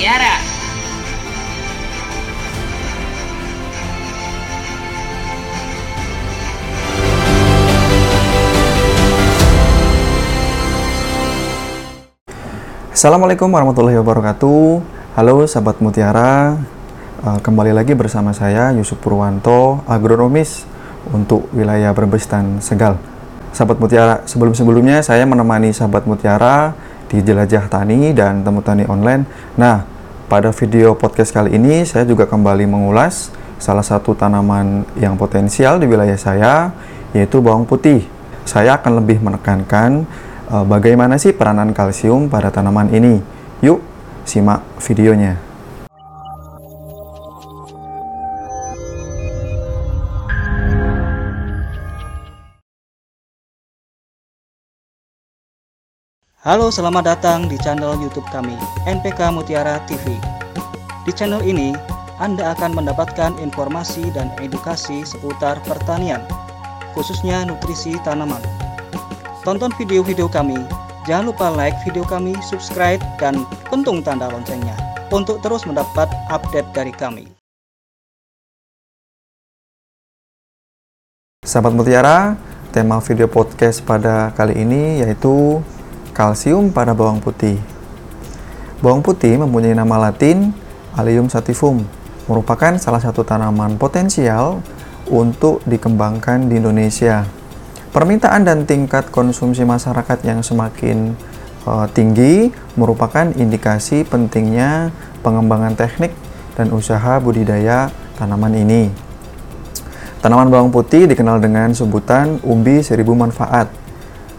Mutiara. Assalamualaikum warahmatullahi wabarakatuh. Halo sahabat Mutiara, Eh, kembali lagi bersama saya Yusuf Purwanto, agronomis untuk wilayah Brebes dan Segal. Sahabat Mutiara, sebelum-sebelumnya saya menemani sahabat Mutiara di Jelajah Tani dan Temu Tani Online. Nah, pada video podcast kali ini saya juga kembali mengulas salah satu tanaman yang potensial di wilayah saya, yaitu bawang putih. Saya akan lebih menekankan eh, bagaimana sih peranan kalsium pada tanaman ini. Yuk, simak videonya. Halo, selamat datang di channel YouTube kami, NPK Mutiara TV. Di channel ini, Anda akan mendapatkan informasi dan edukasi seputar pertanian, khususnya nutrisi tanaman. Tonton video-video kami, jangan lupa like video kami, subscribe, dan pentung tanda loncengnya untuk terus mendapat update dari kami. Sahabat Mutiara, tema video podcast pada kali ini yaitu kalsium pada bawang putih. Bawang putih mempunyai nama latin Allium sativum, merupakan salah satu tanaman potensial untuk dikembangkan di Indonesia. Permintaan dan tingkat konsumsi masyarakat yang semakin uh, tinggi merupakan indikasi pentingnya pengembangan teknik dan usaha budidaya tanaman ini. Tanaman bawang putih dikenal dengan sebutan umbi seribu manfaat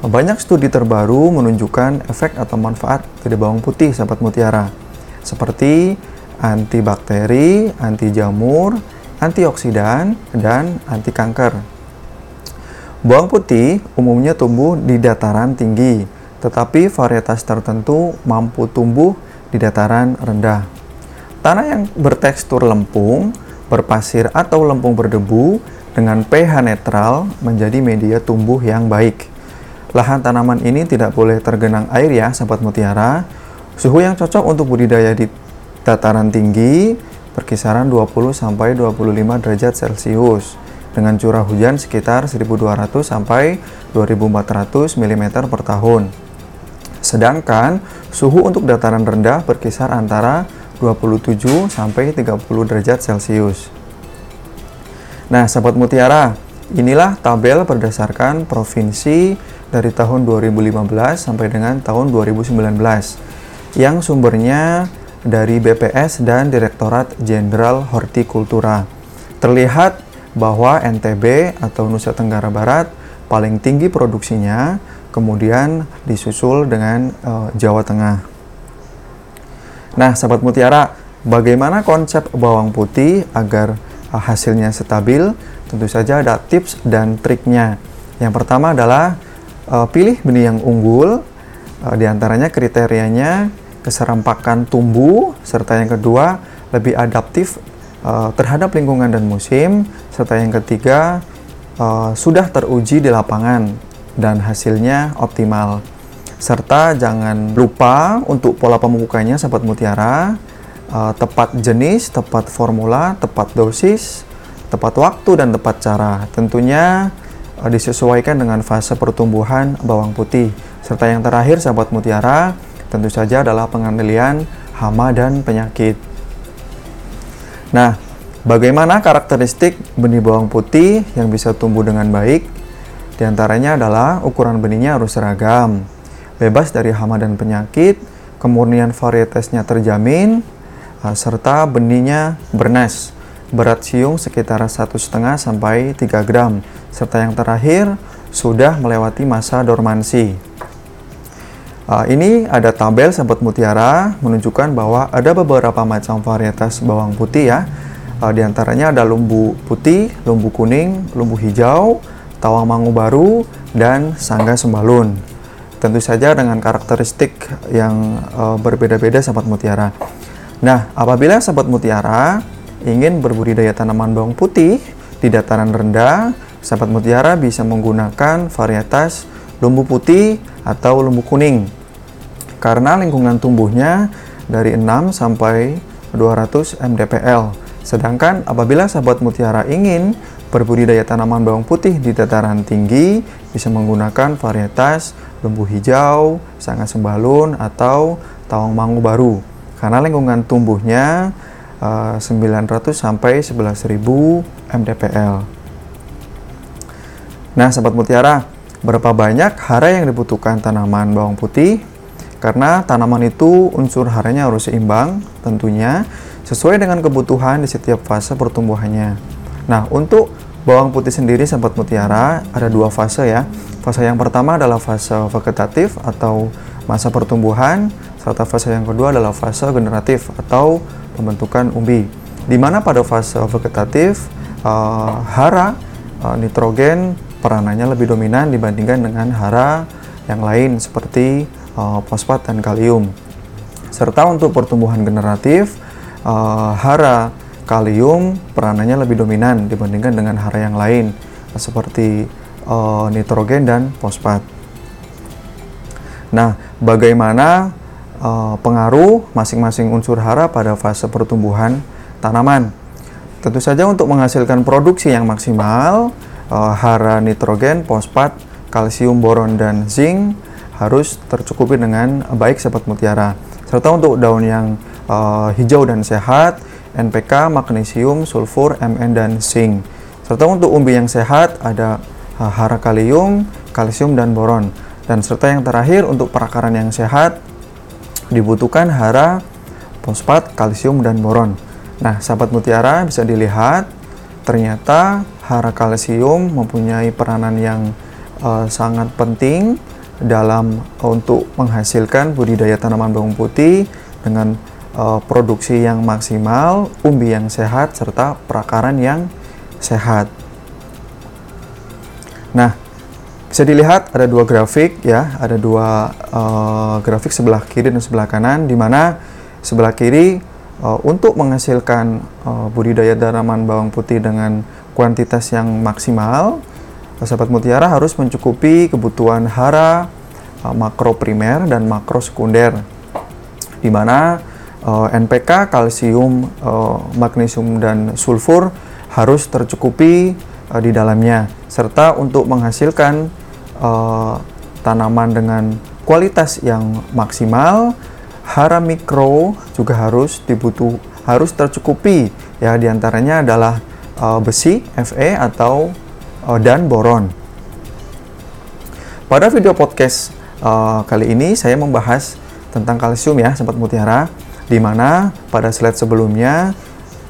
banyak studi terbaru menunjukkan efek atau manfaat dari bawang putih sahabat mutiara seperti antibakteri, anti jamur, antioksidan, dan anti kanker. Bawang putih umumnya tumbuh di dataran tinggi, tetapi varietas tertentu mampu tumbuh di dataran rendah. Tanah yang bertekstur lempung, berpasir atau lempung berdebu dengan pH netral menjadi media tumbuh yang baik. Lahan tanaman ini tidak boleh tergenang air ya, sahabat mutiara. Suhu yang cocok untuk budidaya di dataran tinggi berkisaran 20 sampai 25 derajat Celcius dengan curah hujan sekitar 1200 sampai 2400 mm per tahun. Sedangkan suhu untuk dataran rendah berkisar antara 27 sampai 30 derajat Celcius. Nah, sahabat mutiara, inilah tabel berdasarkan provinsi dari tahun 2015 sampai dengan tahun 2019 yang sumbernya dari BPS dan Direktorat Jenderal Hortikultura. Terlihat bahwa NTB atau Nusa Tenggara Barat paling tinggi produksinya, kemudian disusul dengan uh, Jawa Tengah. Nah, sahabat mutiara, bagaimana konsep bawang putih agar uh, hasilnya stabil? Tentu saja ada tips dan triknya. Yang pertama adalah uh, pilih benih yang unggul. Uh, di antaranya kriterianya keserampakan tumbuh, serta yang kedua lebih adaptif uh, terhadap lingkungan dan musim, serta yang ketiga uh, sudah teruji di lapangan dan hasilnya optimal. Serta jangan lupa untuk pola pemupukannya sahabat mutiara, uh, tepat jenis, tepat formula, tepat dosis, tepat waktu dan tepat cara. Tentunya Eh, disesuaikan dengan fase pertumbuhan bawang putih. Serta yang terakhir sahabat mutiara tentu saja adalah pengendalian hama dan penyakit. Nah, bagaimana karakteristik benih bawang putih yang bisa tumbuh dengan baik? Di antaranya adalah ukuran benihnya harus seragam, bebas dari hama dan penyakit, kemurnian varietasnya terjamin, eh, serta benihnya bernes berat siung sekitar 1,5 sampai 3 gram, serta yang terakhir sudah melewati masa dormansi. Uh, ini ada tabel sahabat mutiara menunjukkan bahwa ada beberapa macam varietas bawang putih ya. Uh, di antaranya ada lumbu putih, lumbu kuning, lumbu hijau, tawang mangu baru, dan sangga sembalun. Tentu saja dengan karakteristik yang uh, berbeda-beda sahabat mutiara. Nah, apabila sahabat mutiara ingin berbudidaya tanaman bawang putih di dataran rendah, sahabat mutiara bisa menggunakan varietas lumbu putih atau lumbu kuning. Karena lingkungan tumbuhnya dari 6 sampai 200 mdpl. Sedangkan apabila sahabat mutiara ingin berbudidaya tanaman bawang putih di dataran tinggi, bisa menggunakan varietas lumbu hijau, sangat sembalun, atau tawang mangu baru. Karena lingkungan tumbuhnya 900 eh, sampai 11.000 mdpl. Nah, sahabat mutiara, berapa banyak hara yang dibutuhkan tanaman bawang putih? Karena tanaman itu unsur haranya harus seimbang, tentunya sesuai dengan kebutuhan di setiap fase pertumbuhannya. Nah, untuk bawang putih sendiri sahabat mutiara ada dua fase ya. Fase yang pertama adalah fase vegetatif atau masa pertumbuhan, serta fase yang kedua adalah fase generatif atau pembentukan umbi. Di mana pada fase vegetatif uh, hara uh, nitrogen peranannya lebih dominan dibandingkan dengan hara yang lain seperti uh, fosfat dan kalium. Serta untuk pertumbuhan generatif uh, hara kalium peranannya lebih dominan dibandingkan dengan hara yang lain seperti uh, nitrogen dan fosfat. Nah, bagaimana uh, pengaruh masing-masing unsur hara pada fase pertumbuhan tanaman. Tentu saja untuk menghasilkan produksi yang maksimal, uh, hara nitrogen, fosfat, kalsium, boron, dan zinc harus tercukupi dengan baik sahabat mutiara. Serta untuk daun yang uh, hijau dan sehat, NPK, magnesium, sulfur, Mn, dan zinc. Serta untuk umbi yang sehat ada hara kalium, kalsium, dan boron. Dan serta yang terakhir untuk perakaran yang sehat dibutuhkan hara, fosfat, kalsium, dan boron. Nah, sahabat mutiara bisa dilihat ternyata hara kalsium mempunyai peranan yang uh, sangat penting dalam uh, untuk menghasilkan budidaya tanaman bawang putih dengan uh, produksi yang maksimal, umbi yang sehat, serta perakaran yang sehat. Nah, bisa dilihat ada dua grafik ya, ada dua uh, grafik sebelah kiri dan sebelah kanan di mana sebelah kiri uh, untuk menghasilkan uh, budidaya tanaman bawang putih dengan kuantitas yang maksimal, sahabat mutiara harus mencukupi kebutuhan hara uh, makro primer dan makro sekunder. Di mana uh, NPK, kalsium, uh, magnesium dan sulfur harus tercukupi di dalamnya serta untuk menghasilkan uh, tanaman dengan kualitas yang maksimal, hara mikro juga harus dibutuh harus tercukupi. Ya di antaranya adalah uh, besi Fe atau uh, dan boron. Pada video podcast uh, kali ini saya membahas tentang kalsium ya sempat mutiara di mana pada slide sebelumnya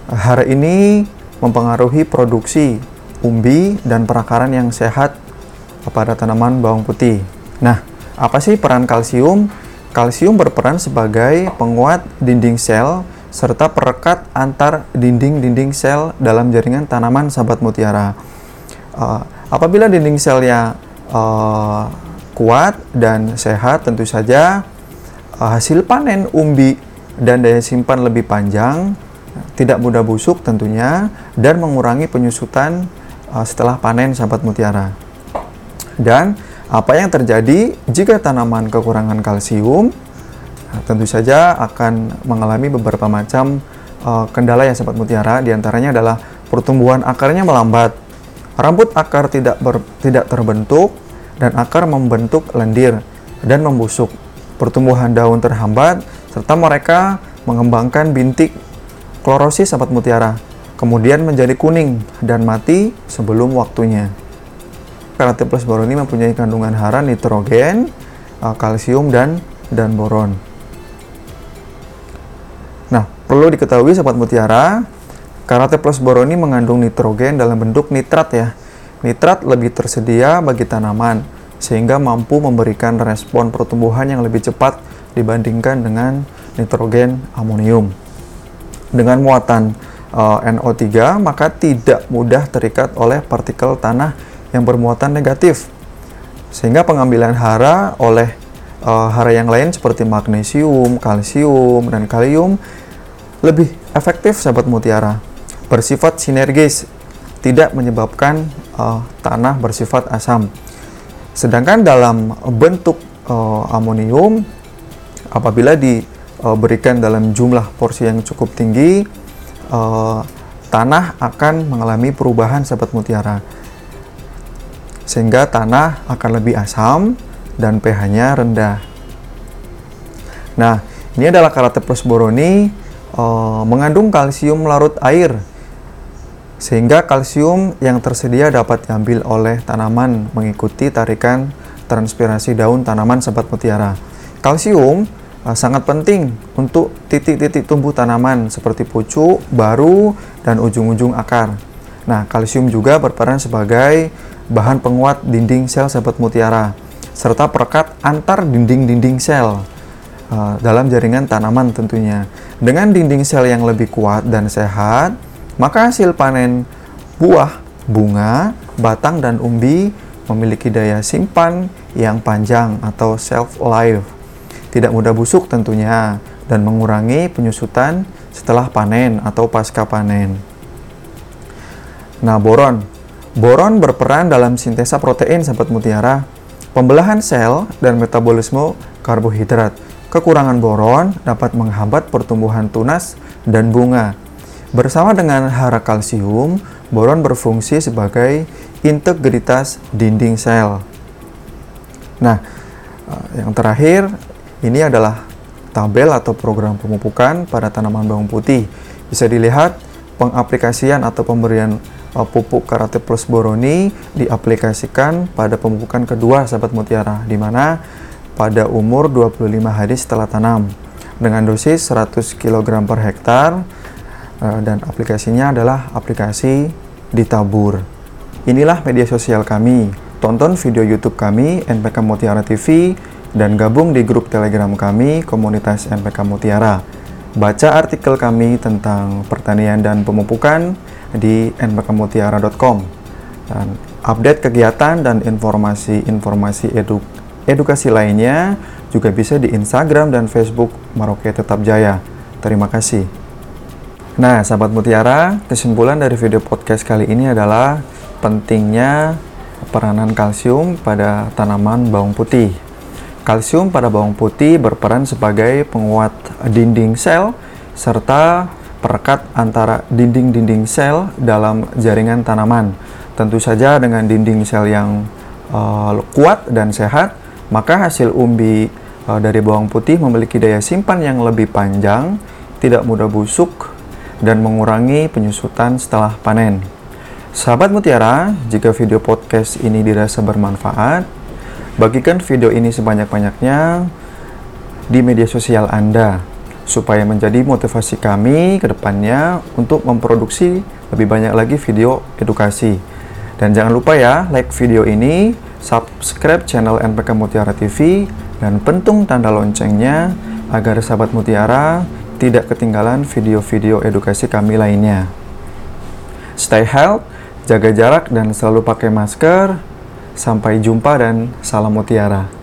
hara ini mempengaruhi produksi umbi dan perakaran yang sehat pada tanaman bawang putih. Nah, apa sih peran kalsium? Kalsium berperan sebagai penguat dinding sel serta perekat antar dinding-dinding sel dalam jaringan tanaman sahabat mutiara. Uh, apabila dinding selnya uh, kuat dan sehat, tentu saja uh, hasil panen umbi dan daya simpan lebih panjang, tidak mudah busuk tentunya, dan mengurangi penyusutan uh, setelah panen sahabat mutiara. Dan apa yang terjadi jika tanaman kekurangan kalsium? Nah, tentu saja akan mengalami beberapa macam uh, kendala yang sempat mutiara. Di antaranya adalah pertumbuhan akarnya melambat, rambut akar tidak ber, tidak terbentuk, dan akar membentuk lendir dan membusuk. Pertumbuhan daun terhambat, serta mereka mengembangkan bintik klorosis sahabat mutiara, kemudian menjadi kuning dan mati sebelum waktunya karena T plus boron ini mempunyai kandungan hara nitrogen, uh, kalsium dan dan boron. Nah, perlu diketahui sahabat mutiara, karate plus boron ini mengandung nitrogen dalam bentuk nitrat ya. Nitrat lebih tersedia bagi tanaman sehingga mampu memberikan respon pertumbuhan yang lebih cepat dibandingkan dengan nitrogen amonium. Dengan muatan uh, NO3 maka tidak mudah terikat oleh partikel tanah yang bermuatan negatif. Sehingga pengambilan hara oleh uh, hara yang lain seperti magnesium, kalsium, dan kalium lebih efektif sahabat mutiara. bersifat sinergis, tidak menyebabkan uh, tanah bersifat asam. Sedangkan dalam bentuk uh, amonium, apabila diberikan dalam jumlah porsi yang cukup tinggi, uh, tanah akan mengalami perubahan sahabat mutiara sehingga tanah akan lebih asam dan pH-nya rendah. Nah, ini adalah karakter plus boroni uh, mengandung kalsium larut air sehingga kalsium yang tersedia dapat diambil oleh tanaman mengikuti tarikan transpirasi daun tanaman sahabat mutiara. Kalsium uh, sangat penting untuk titik-titik tumbuh tanaman seperti pucuk, baru, dan ujung-ujung akar. Nah, kalsium juga berperan sebagai bahan penguat dinding sel sahabat mutiara, serta perekat antar dinding-dinding sel uh, dalam jaringan tanaman tentunya. Dengan dinding sel yang lebih kuat dan sehat, maka hasil panen buah, bunga, batang, dan umbi memiliki daya simpan yang panjang atau shelf life tidak mudah busuk tentunya, dan mengurangi penyusutan setelah panen atau pasca panen. Nah, boron. Boron berperan dalam sintesa protein sahabat mutiara, pembelahan sel, dan metabolisme karbohidrat. Kekurangan boron dapat menghambat pertumbuhan tunas dan bunga. Bersama dengan hara kalsium, boron berfungsi sebagai integritas dinding sel. Nah, eh, yang terakhir ini adalah tabel atau program pemupukan pada tanaman bawang putih. Bisa dilihat pengaplikasian atau pemberian pupuk karate plus boroni diaplikasikan pada pemupukan kedua sahabat mutiara di mana pada umur 25 hari setelah tanam dengan dosis 100 kg per hektar uh, dan aplikasinya adalah aplikasi ditabur. Inilah media sosial kami. Tonton video YouTube kami NPK Mutiara TV dan gabung di grup Telegram kami komunitas MPK Mutiara. Baca artikel kami tentang pertanian dan pemupukan di npkmutiara.com dan update kegiatan dan informasi-informasi edu edukasi lainnya juga bisa di Instagram dan Facebook Maroke Tetap Jaya. Terima kasih. Nah, sahabat Mutiara, kesimpulan dari video podcast kali ini adalah pentingnya peranan kalsium pada tanaman bawang putih. Kalsium pada bawang putih berperan sebagai penguat dinding sel serta perekat antara dinding-dinding sel dalam jaringan tanaman. Tentu saja dengan dinding sel yang uh, kuat dan sehat, maka hasil umbi uh, dari bawang putih memiliki daya simpan yang lebih panjang, tidak mudah busuk, dan mengurangi penyusutan setelah panen. Sahabat Mutiara, jika video podcast ini dirasa bermanfaat, Bagikan video ini sebanyak-banyaknya di media sosial Anda supaya menjadi motivasi kami ke depannya untuk memproduksi lebih banyak lagi video edukasi. Dan jangan lupa ya, like video ini, subscribe channel NPK Mutiara TV, dan pentung tanda loncengnya agar sahabat Mutiara tidak ketinggalan video-video edukasi kami lainnya. Stay healthy, jaga jarak, dan selalu pakai masker. Sampai jumpa dan salam mutiara.